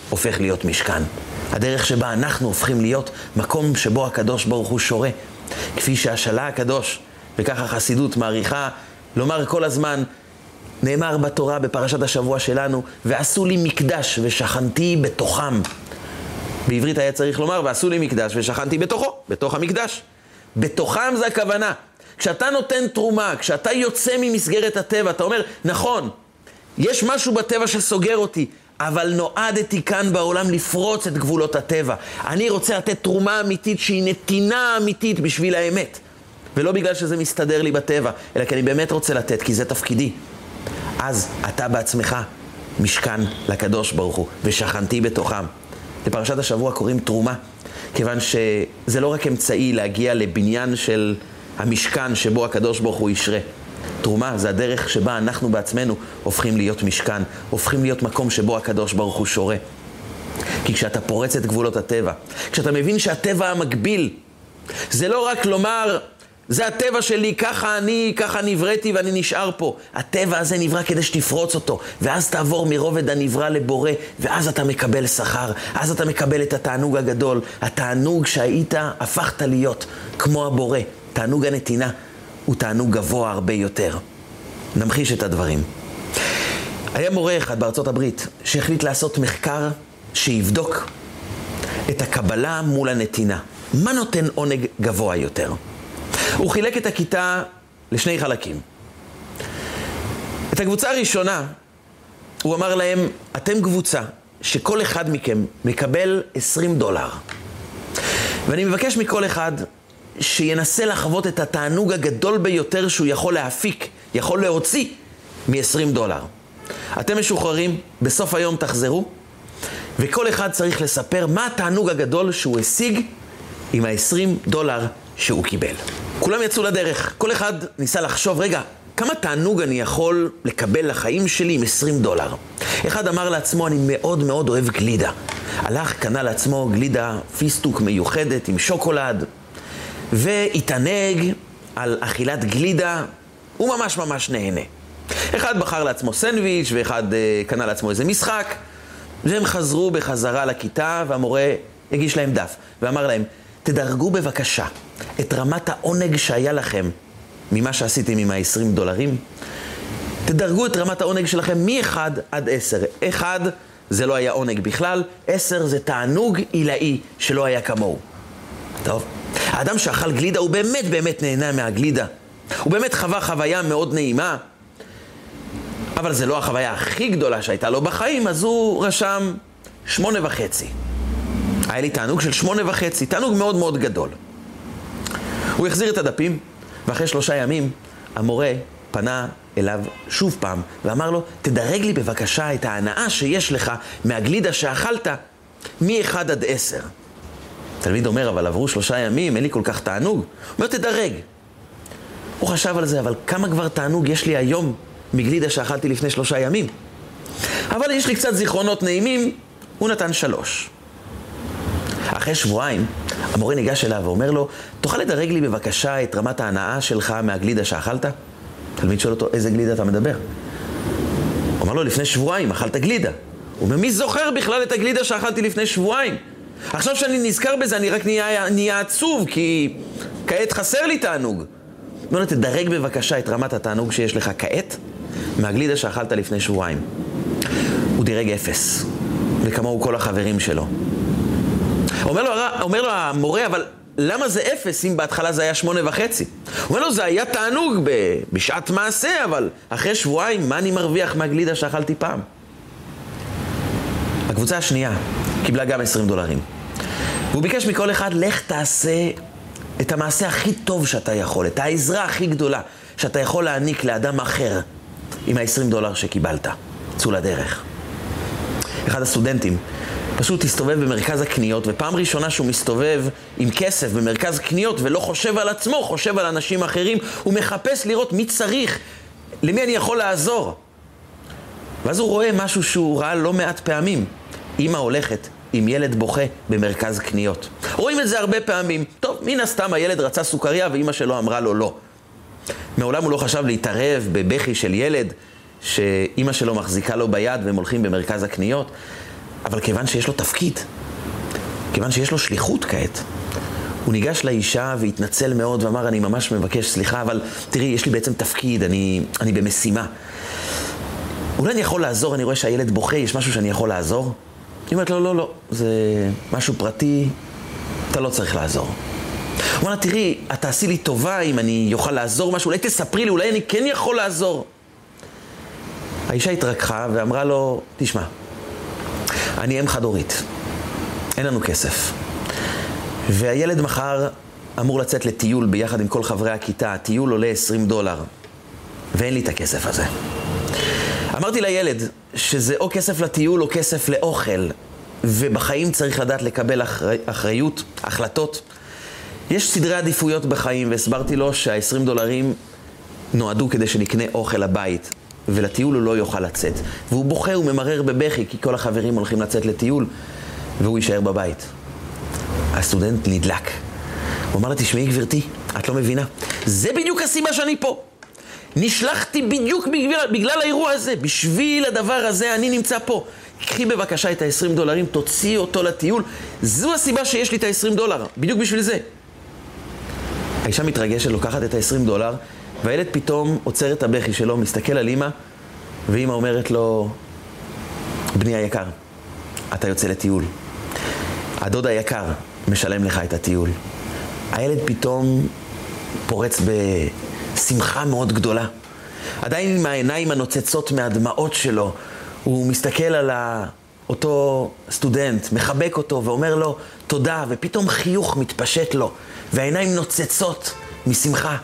הופך להיות משכן. הדרך שבה אנחנו הופכים להיות מקום שבו הקדוש ברוך הוא שורה. כפי שהשאלה הקדוש, וככה החסידות מעריכה לומר כל הזמן, נאמר בתורה בפרשת השבוע שלנו, ועשו לי מקדש ושכנתי בתוכם. בעברית היה צריך לומר, ועשו לי מקדש ושכנתי בתוכו, בתוך המקדש. בתוכם זה הכוונה. כשאתה נותן תרומה, כשאתה יוצא ממסגרת הטבע, אתה אומר, נכון, יש משהו בטבע שסוגר אותי, אבל נועדתי כאן בעולם לפרוץ את גבולות הטבע. אני רוצה לתת תרומה אמיתית שהיא נתינה אמיתית בשביל האמת. ולא בגלל שזה מסתדר לי בטבע, אלא כי אני באמת רוצה לתת, כי זה תפקידי. אז אתה בעצמך משכן לקדוש ברוך הוא, ושכנתי בתוכם. לפרשת השבוע קוראים תרומה, כיוון שזה לא רק אמצעי להגיע לבניין של המשכן שבו הקדוש ברוך הוא ישרה. תרומה זה הדרך שבה אנחנו בעצמנו הופכים להיות משכן, הופכים להיות מקום שבו הקדוש ברוך הוא שורה. כי כשאתה פורץ את גבולות הטבע, כשאתה מבין שהטבע המקביל זה לא רק לומר, זה הטבע שלי, ככה אני, ככה נבראתי ואני נשאר פה. הטבע הזה נברא כדי שתפרוץ אותו, ואז תעבור מרובד הנברא לבורא, ואז אתה מקבל שכר, אז אתה מקבל את התענוג הגדול, התענוג שהיית, הפכת להיות כמו הבורא, תענוג הנתינה. הוא תענוג גבוה הרבה יותר. נמחיש את הדברים. היה מורה אחד בארצות הברית שהחליט לעשות מחקר שיבדוק את הקבלה מול הנתינה. מה נותן עונג גבוה יותר? הוא חילק את הכיתה לשני חלקים. את הקבוצה הראשונה, הוא אמר להם, אתם קבוצה שכל אחד מכם מקבל 20 דולר. ואני מבקש מכל אחד שינסה לחוות את התענוג הגדול ביותר שהוא יכול להפיק, יכול להוציא מ-20 דולר. אתם משוחררים, בסוף היום תחזרו, וכל אחד צריך לספר מה התענוג הגדול שהוא השיג עם ה-20 דולר שהוא קיבל. כולם יצאו לדרך, כל אחד ניסה לחשוב, רגע, כמה תענוג אני יכול לקבל לחיים שלי עם 20 דולר? אחד אמר לעצמו, אני מאוד מאוד אוהב גלידה. הלך, קנה לעצמו גלידה פיסטוק מיוחדת עם שוקולד, והתענג על אכילת גלידה, הוא ממש ממש נהנה. אחד בחר לעצמו סנדוויץ' ואחד uh, קנה לעצמו איזה משחק, והם חזרו בחזרה לכיתה והמורה הגיש להם דף ואמר להם, תדרגו בבקשה את רמת העונג שהיה לכם ממה שעשיתם עם ה-20 דולרים. תדרגו את רמת העונג שלכם מ-1 עד 10. 1 זה לא היה עונג בכלל, 10 זה תענוג עילאי שלא היה כמוהו. טוב. האדם שאכל גלידה, הוא באמת באמת נהנה מהגלידה. הוא באמת חווה חוויה מאוד נעימה. אבל זו לא החוויה הכי גדולה שהייתה לו בחיים, אז הוא רשם שמונה וחצי. היה לי תענוג של שמונה וחצי, תענוג מאוד מאוד גדול. הוא החזיר את הדפים, ואחרי שלושה ימים המורה פנה אליו שוב פעם ואמר לו, תדרג לי בבקשה את ההנאה שיש לך מהגלידה שאכלת מ-1 עד 10. תלמיד אומר, אבל עברו שלושה ימים, אין לי כל כך תענוג. אומר, תדרג. הוא חשב על זה, אבל כמה כבר תענוג יש לי היום מגלידה שאכלתי לפני שלושה ימים? אבל יש לי קצת זיכרונות נעימים, הוא נתן שלוש. אחרי שבועיים, המורה ניגש אליו ואומר לו, תוכל לדרג לי בבקשה את רמת ההנאה שלך מהגלידה שאכלת? תלמיד שואל אותו, איזה גלידה אתה מדבר? הוא אמר לו, לפני שבועיים אכלת גלידה. הוא אומר, מי זוכר בכלל את הגלידה שאכלתי לפני שבועיים? עכשיו שאני נזכר בזה, אני רק נהיה, נהיה עצוב, כי כעת חסר לי תענוג. לו, תדרג בבקשה את רמת התענוג שיש לך כעת מהגלידה שאכלת לפני שבועיים. הוא דירג אפס, וכמוהו כל החברים שלו. אומר לו, אומר לו המורה, אבל למה זה אפס אם בהתחלה זה היה שמונה וחצי? הוא אומר לו, זה היה תענוג בשעת מעשה, אבל אחרי שבועיים, מה אני מרוויח מהגלידה שאכלתי פעם? הקבוצה השנייה קיבלה גם 20 דולרים. והוא ביקש מכל אחד, לך תעשה את המעשה הכי טוב שאתה יכול, את העזרה הכי גדולה שאתה יכול להעניק לאדם אחר עם ה-20 דולר שקיבלת. צאו לדרך. אחד הסטודנטים פשוט הסתובב במרכז הקניות, ופעם ראשונה שהוא מסתובב עם כסף במרכז קניות ולא חושב על עצמו, חושב על אנשים אחרים, הוא מחפש לראות מי צריך, למי אני יכול לעזור. ואז הוא רואה משהו שהוא ראה לא מעט פעמים. אימא הולכת עם ילד בוכה במרכז קניות. רואים את זה הרבה פעמים. טוב, מן הסתם הילד רצה סוכריה ואימא שלו אמרה לו לא. מעולם הוא לא חשב להתערב בבכי של ילד שאימא שלו מחזיקה לו ביד והם הולכים במרכז הקניות. אבל כיוון שיש לו תפקיד, כיוון שיש לו שליחות כעת, הוא ניגש לאישה והתנצל מאוד ואמר, אני ממש מבקש סליחה, אבל תראי, יש לי בעצם תפקיד, אני, אני במשימה. אולי אני יכול לעזור, אני רואה שהילד בוכה, יש משהו שאני יכול לעזור? היא אומרת, לא, לא, לא, זה משהו פרטי, אתה לא צריך לעזור. הוא אומר לה, תראי, את תעשי לי טובה אם אני אוכל לעזור משהו, אולי תספרי לי, אולי אני כן יכול לעזור. האישה התרככה ואמרה לו, תשמע, אני אם חד-הורית, אין לנו כסף. והילד מחר אמור לצאת לטיול ביחד עם כל חברי הכיתה, הטיול עולה 20 דולר, ואין לי את הכסף הזה. אמרתי לילד שזה או כסף לטיול או כסף לאוכל, ובחיים צריך לדעת לקבל אחרי, אחריות, החלטות. יש סדרי עדיפויות בחיים, והסברתי לו שה-20 דולרים נועדו כדי שנקנה אוכל לבית. ולטיול הוא לא יוכל לצאת. והוא בוכה וממרר בבכי, כי כל החברים הולכים לצאת לטיול, והוא יישאר בבית. הסטודנט נדלק. הוא אמר לה, תשמעי גברתי, את לא מבינה. זה בדיוק הסיבה שאני פה. נשלחתי בדיוק בגלל, בגלל האירוע הזה. בשביל הדבר הזה אני נמצא פה. קחי בבקשה את ה-20 דולרים, תוציאי אותו לטיול. זו הסיבה שיש לי את ה-20 דולר, בדיוק בשביל זה. האישה מתרגשת, לוקחת את ה-20 דולר, והילד פתאום עוצר את הבכי שלו, מסתכל על אימא, ואימא אומרת לו, בני היקר, אתה יוצא לטיול. הדוד היקר משלם לך את הטיול. הילד פתאום פורץ בשמחה מאוד גדולה. עדיין עם העיניים הנוצצות מהדמעות שלו, הוא מסתכל על אותו סטודנט, מחבק אותו ואומר לו תודה, ופתאום חיוך מתפשט לו, והעיניים נוצצות משמחה.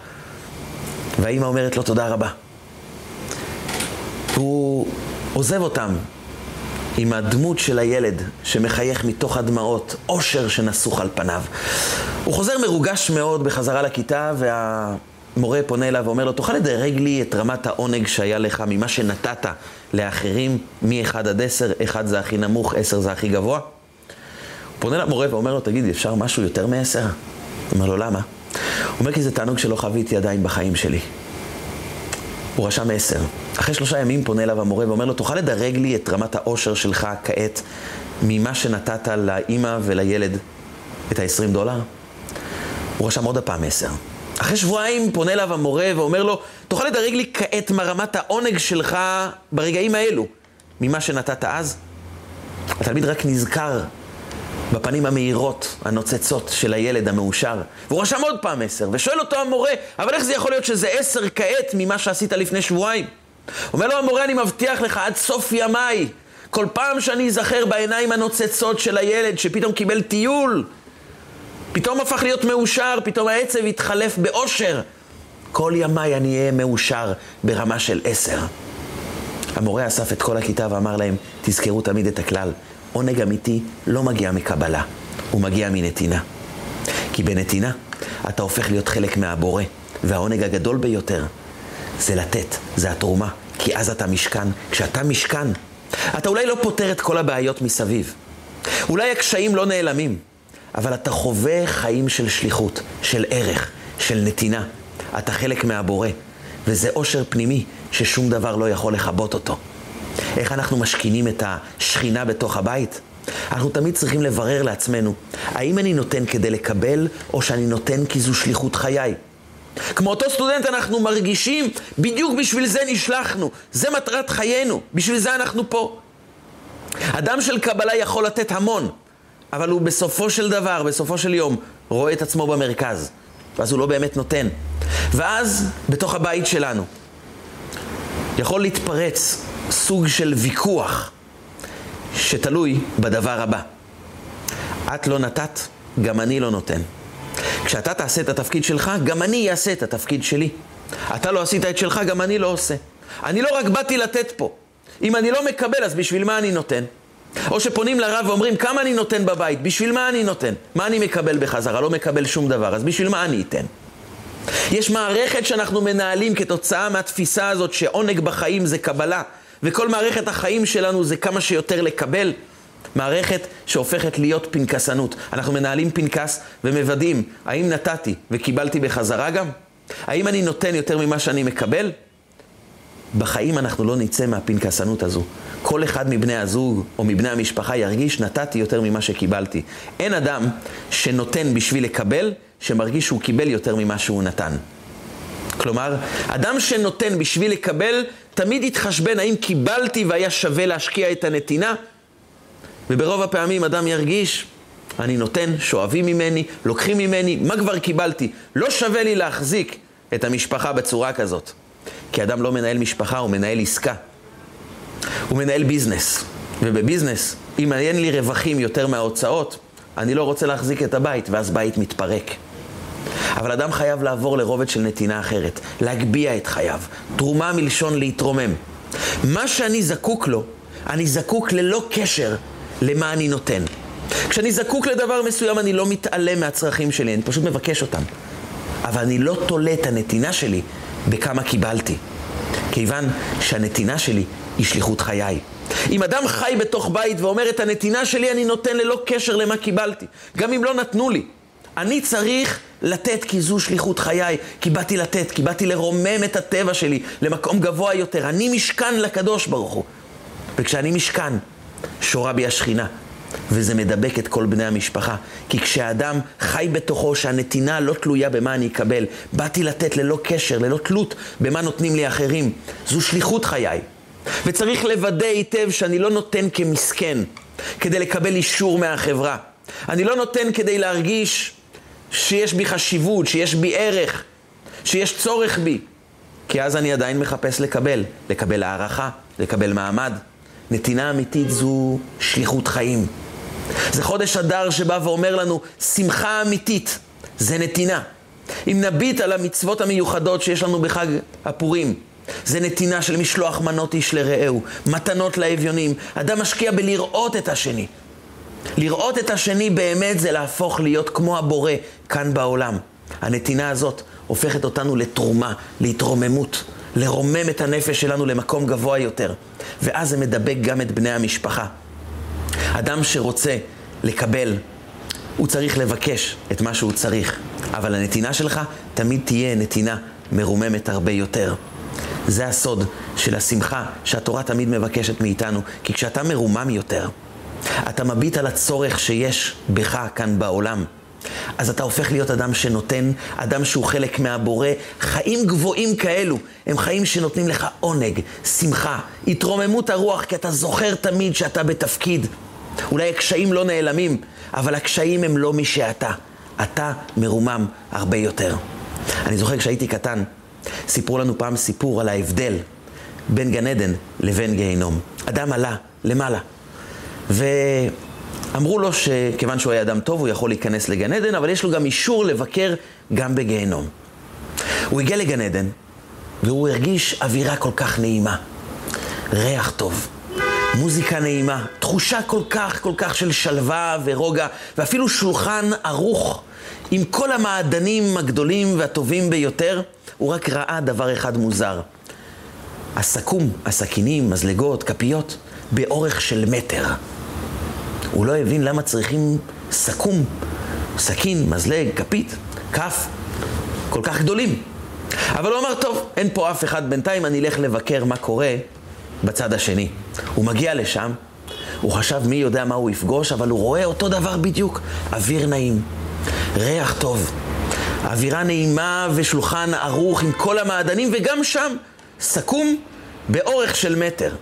והאימא אומרת לו תודה רבה. הוא עוזב אותם עם הדמות של הילד שמחייך מתוך הדמעות, אושר שנסוך על פניו. הוא חוזר מרוגש מאוד בחזרה לכיתה, והמורה פונה אליו ואומר לו, תוכל לדרג לי את רמת העונג שהיה לך ממה שנתת לאחרים, מ-1 עד 10, 1 זה הכי נמוך, 10 זה הכי גבוה? הוא פונה למורה ואומר לו, תגיד, אפשר משהו יותר מ-10? הוא אומר לו, למה? הוא אומר כי זה תענוג שלא חוויתי עדיין בחיים שלי. הוא רשם עשר. אחרי שלושה ימים פונה אליו המורה ואומר לו, תוכל לדרג לי את רמת העושר שלך כעת ממה שנתת לאימא ולילד את ה-20 דולר? הוא רשם עוד הפעם עשר. אחרי שבועיים פונה אליו המורה ואומר לו, תוכל לדרג לי כעת מה רמת העונג שלך ברגעים האלו ממה שנתת אז? התלמיד רק נזכר בפנים המאירות, הנוצצות של הילד המאושר. והוא רשם עוד פעם עשר, ושואל אותו המורה, אבל איך זה יכול להיות שזה עשר כעת ממה שעשית לפני שבועיים? אומר לו המורה, אני מבטיח לך, עד סוף ימיי, כל פעם שאני אזכר בעיניים הנוצצות של הילד שפתאום קיבל טיול, פתאום הפך להיות מאושר, פתאום העצב התחלף באושר. כל ימיי אני אהיה מאושר ברמה של עשר. המורה אסף את כל הכיתה ואמר להם, תזכרו תמיד את הכלל, עונג אמיתי לא מגיע מקבלה, הוא מגיע מנתינה. כי בנתינה אתה הופך להיות חלק מהבורא, והעונג הגדול ביותר זה לתת, זה התרומה, כי אז אתה משכן. כשאתה משכן, אתה אולי לא פותר את כל הבעיות מסביב. אולי הקשיים לא נעלמים, אבל אתה חווה חיים של שליחות, של ערך, של נתינה. אתה חלק מהבורא, וזה עושר פנימי ששום דבר לא יכול לכבות אותו. איך אנחנו משכינים את השכינה בתוך הבית? אנחנו תמיד צריכים לברר לעצמנו, האם אני נותן כדי לקבל, או שאני נותן כי זו שליחות חיי. כמו אותו סטודנט אנחנו מרגישים, בדיוק בשביל זה נשלחנו, זה מטרת חיינו, בשביל זה אנחנו פה. אדם של קבלה יכול לתת המון, אבל הוא בסופו של דבר, בסופו של יום, רואה את עצמו במרכז, ואז הוא לא באמת נותן. ואז, בתוך הבית שלנו, יכול להתפרץ סוג של ויכוח שתלוי בדבר הבא. את לא נתת, גם אני לא נותן. כשאתה תעשה את התפקיד שלך, גם אני אעשה את התפקיד שלי. אתה לא עשית את שלך, גם אני לא עושה. אני לא רק באתי לתת פה. אם אני לא מקבל, אז בשביל מה אני נותן? או שפונים לרב ואומרים, כמה אני נותן בבית? בשביל מה אני נותן? מה אני מקבל בחזרה? לא מקבל שום דבר, אז בשביל מה אני אתן? יש מערכת שאנחנו מנהלים כתוצאה מהתפיסה הזאת שעונג בחיים זה קבלה, וכל מערכת החיים שלנו זה כמה שיותר לקבל. מערכת שהופכת להיות פנקסנות. אנחנו מנהלים פנקס ומוודאים האם נתתי וקיבלתי בחזרה גם? האם אני נותן יותר ממה שאני מקבל? בחיים אנחנו לא נצא מהפנקסנות הזו. כל אחד מבני הזוג או מבני המשפחה ירגיש נתתי יותר ממה שקיבלתי. אין אדם שנותן בשביל לקבל, שמרגיש שהוא קיבל יותר ממה שהוא נתן. כלומר, אדם שנותן בשביל לקבל, תמיד יתחשבן האם קיבלתי והיה שווה להשקיע את הנתינה, וברוב הפעמים אדם ירגיש, אני נותן, שואבים ממני, לוקחים ממני, מה כבר קיבלתי? לא שווה לי להחזיק את המשפחה בצורה כזאת. כי אדם לא מנהל משפחה, הוא מנהל עסקה. הוא מנהל ביזנס. ובביזנס, אם אין לי רווחים יותר מההוצאות, אני לא רוצה להחזיק את הבית, ואז בית מתפרק. אבל אדם חייב לעבור לרובד של נתינה אחרת, להגביה את חייו. תרומה מלשון להתרומם. מה שאני זקוק לו, אני זקוק ללא קשר למה אני נותן. כשאני זקוק לדבר מסוים, אני לא מתעלם מהצרכים שלי, אני פשוט מבקש אותם. אבל אני לא תולה את הנתינה שלי בכמה קיבלתי. כיוון שהנתינה שלי היא שליחות חיי. אם אדם חי בתוך בית ואומר את הנתינה שלי אני נותן ללא קשר למה קיבלתי, גם אם לא נתנו לי. אני צריך לתת כי זו שליחות חיי, כי באתי לתת, כי באתי לרומם את הטבע שלי למקום גבוה יותר. אני משכן לקדוש ברוך הוא. וכשאני משכן, שורה בי השכינה. וזה מדבק את כל בני המשפחה. כי כשאדם חי בתוכו שהנתינה לא תלויה במה אני אקבל, באתי לתת ללא קשר, ללא תלות במה נותנים לי אחרים, זו שליחות חיי. וצריך לוודא היטב שאני לא נותן כמסכן, כדי לקבל אישור מהחברה. אני לא נותן כדי להרגיש שיש בי חשיבות, שיש בי ערך, שיש צורך בי. כי אז אני עדיין מחפש לקבל, לקבל הערכה, לקבל מעמד. נתינה אמיתית זו שליחות חיים. זה חודש אדר שבא ואומר לנו, שמחה אמיתית זה נתינה. אם נביט על המצוות המיוחדות שיש לנו בחג הפורים, זה נתינה של משלוח מנות איש לרעהו, מתנות לאביונים. אדם משקיע בלראות את השני. לראות את השני באמת זה להפוך להיות כמו הבורא כאן בעולם. הנתינה הזאת הופכת אותנו לתרומה, להתרוממות, לרומם את הנפש שלנו למקום גבוה יותר. ואז זה מדבק גם את בני המשפחה. אדם שרוצה לקבל, הוא צריך לבקש את מה שהוא צריך. אבל הנתינה שלך תמיד תהיה נתינה מרוממת הרבה יותר. זה הסוד של השמחה שהתורה תמיד מבקשת מאיתנו, כי כשאתה מרומם יותר, אתה מביט על הצורך שיש בך כאן בעולם. אז אתה הופך להיות אדם שנותן, אדם שהוא חלק מהבורא. חיים גבוהים כאלו הם חיים שנותנים לך עונג, שמחה, התרוממות הרוח, כי אתה זוכר תמיד שאתה בתפקיד. אולי הקשיים לא נעלמים, אבל הקשיים הם לא מי שאתה. אתה מרומם הרבה יותר. אני זוכר כשהייתי קטן, סיפרו לנו פעם סיפור על ההבדל בין גן עדן לבין גיהינום. אדם עלה למעלה, ואמרו לו שכיוון שהוא היה אדם טוב, הוא יכול להיכנס לגן עדן, אבל יש לו גם אישור לבקר גם בגיהינום. הוא הגיע לגן עדן, והוא הרגיש אווירה כל כך נעימה, ריח טוב. מוזיקה נעימה, תחושה כל כך, כל כך של שלווה ורוגע, ואפילו שולחן ערוך עם כל המעדנים הגדולים והטובים ביותר, הוא רק ראה דבר אחד מוזר. הסכו"ם, הסכינים, מזלגות, כפיות, באורך של מטר. הוא לא הבין למה צריכים סכו"ם, סכין, מזלג, כפית, כף, כל כך גדולים. אבל הוא אמר, טוב, אין פה אף אחד בינתיים, אני אלך לבקר מה קורה בצד השני. הוא מגיע לשם, הוא חשב מי יודע מה הוא יפגוש, אבל הוא רואה אותו דבר בדיוק. אוויר נעים, ריח טוב, אווירה נעימה ושולחן ערוך עם כל המעדנים, וגם שם סכו"ם באורך של מטר.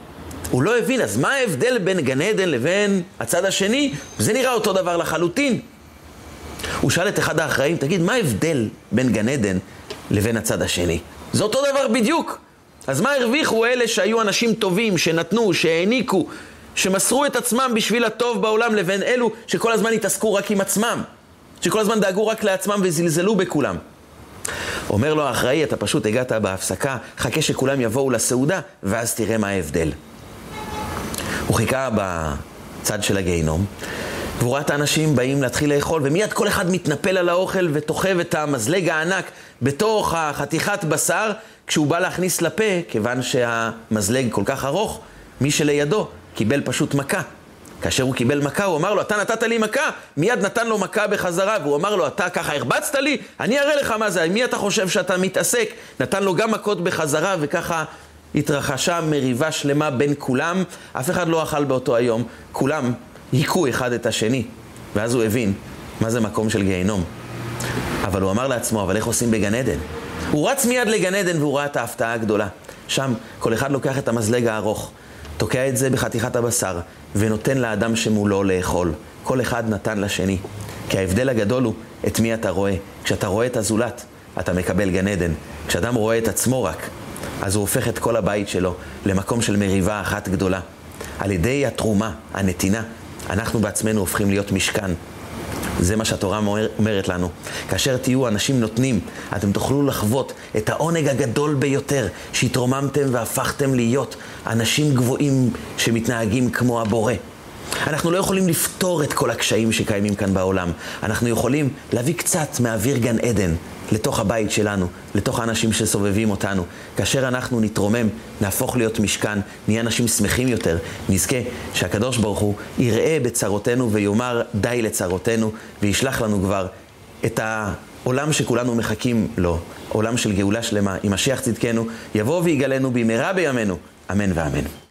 הוא לא הבין, אז מה ההבדל בין גן עדן לבין הצד השני? זה נראה אותו דבר לחלוטין. הוא שאל את אחד האחראים, תגיד, מה ההבדל בין גן עדן לבין הצד השני? זה אותו דבר בדיוק. אז מה הרוויחו אלה שהיו אנשים טובים, שנתנו, שהעניקו, שמסרו את עצמם בשביל הטוב בעולם, לבין אלו שכל הזמן התעסקו רק עם עצמם, שכל הזמן דאגו רק לעצמם וזלזלו בכולם? אומר לו האחראי, אתה פשוט הגעת בהפסקה, חכה שכולם יבואו לסעודה, ואז תראה מה ההבדל. הוא חיכה בצד של הגיהינום, והוא ראה את האנשים באים להתחיל לאכול, ומיד כל אחד מתנפל על האוכל ותוכב את המזלג הענק בתוך החתיכת בשר, כשהוא בא להכניס לפה, כיוון שהמזלג כל כך ארוך, מי שלידו קיבל פשוט מכה. כאשר הוא קיבל מכה, הוא אמר לו, אתה נתת לי מכה, מיד נתן לו מכה בחזרה, והוא אמר לו, אתה ככה הרבצת לי? אני אראה לך מה זה, עם מי אתה חושב שאתה מתעסק? נתן לו גם מכות בחזרה, וככה התרחשה מריבה שלמה בין כולם. אף אחד לא אכל באותו היום, כולם היכו אחד את השני. ואז הוא הבין מה זה מקום של גיהינום. אבל הוא אמר לעצמו, אבל איך עושים בגן עדן? הוא רץ מיד לגן עדן והוא ראה את ההפתעה הגדולה. שם כל אחד לוקח את המזלג הארוך, תוקע את זה בחתיכת הבשר, ונותן לאדם שמולו לאכול. כל אחד נתן לשני. כי ההבדל הגדול הוא את מי אתה רואה. כשאתה רואה את הזולת, אתה מקבל גן עדן. כשאדם רואה את עצמו רק, אז הוא הופך את כל הבית שלו למקום של מריבה אחת גדולה. על ידי התרומה, הנתינה, אנחנו בעצמנו הופכים להיות משכן. זה מה שהתורה אומרת לנו. כאשר תהיו אנשים נותנים, אתם תוכלו לחוות את העונג הגדול ביותר שהתרוממתם והפכתם להיות אנשים גבוהים שמתנהגים כמו הבורא. אנחנו לא יכולים לפתור את כל הקשיים שקיימים כאן בעולם. אנחנו יכולים להביא קצת מאוויר גן עדן לתוך הבית שלנו, לתוך האנשים שסובבים אותנו. כאשר אנחנו נתרומם, נהפוך להיות משכן, נהיה אנשים שמחים יותר, נזכה שהקדוש ברוך הוא יראה בצרותינו ויאמר די לצרותינו, וישלח לנו כבר את העולם שכולנו מחכים לו, עולם של גאולה שלמה, עם משיח צדקנו, יבוא ויגלנו במהרה בימינו, אמן ואמן.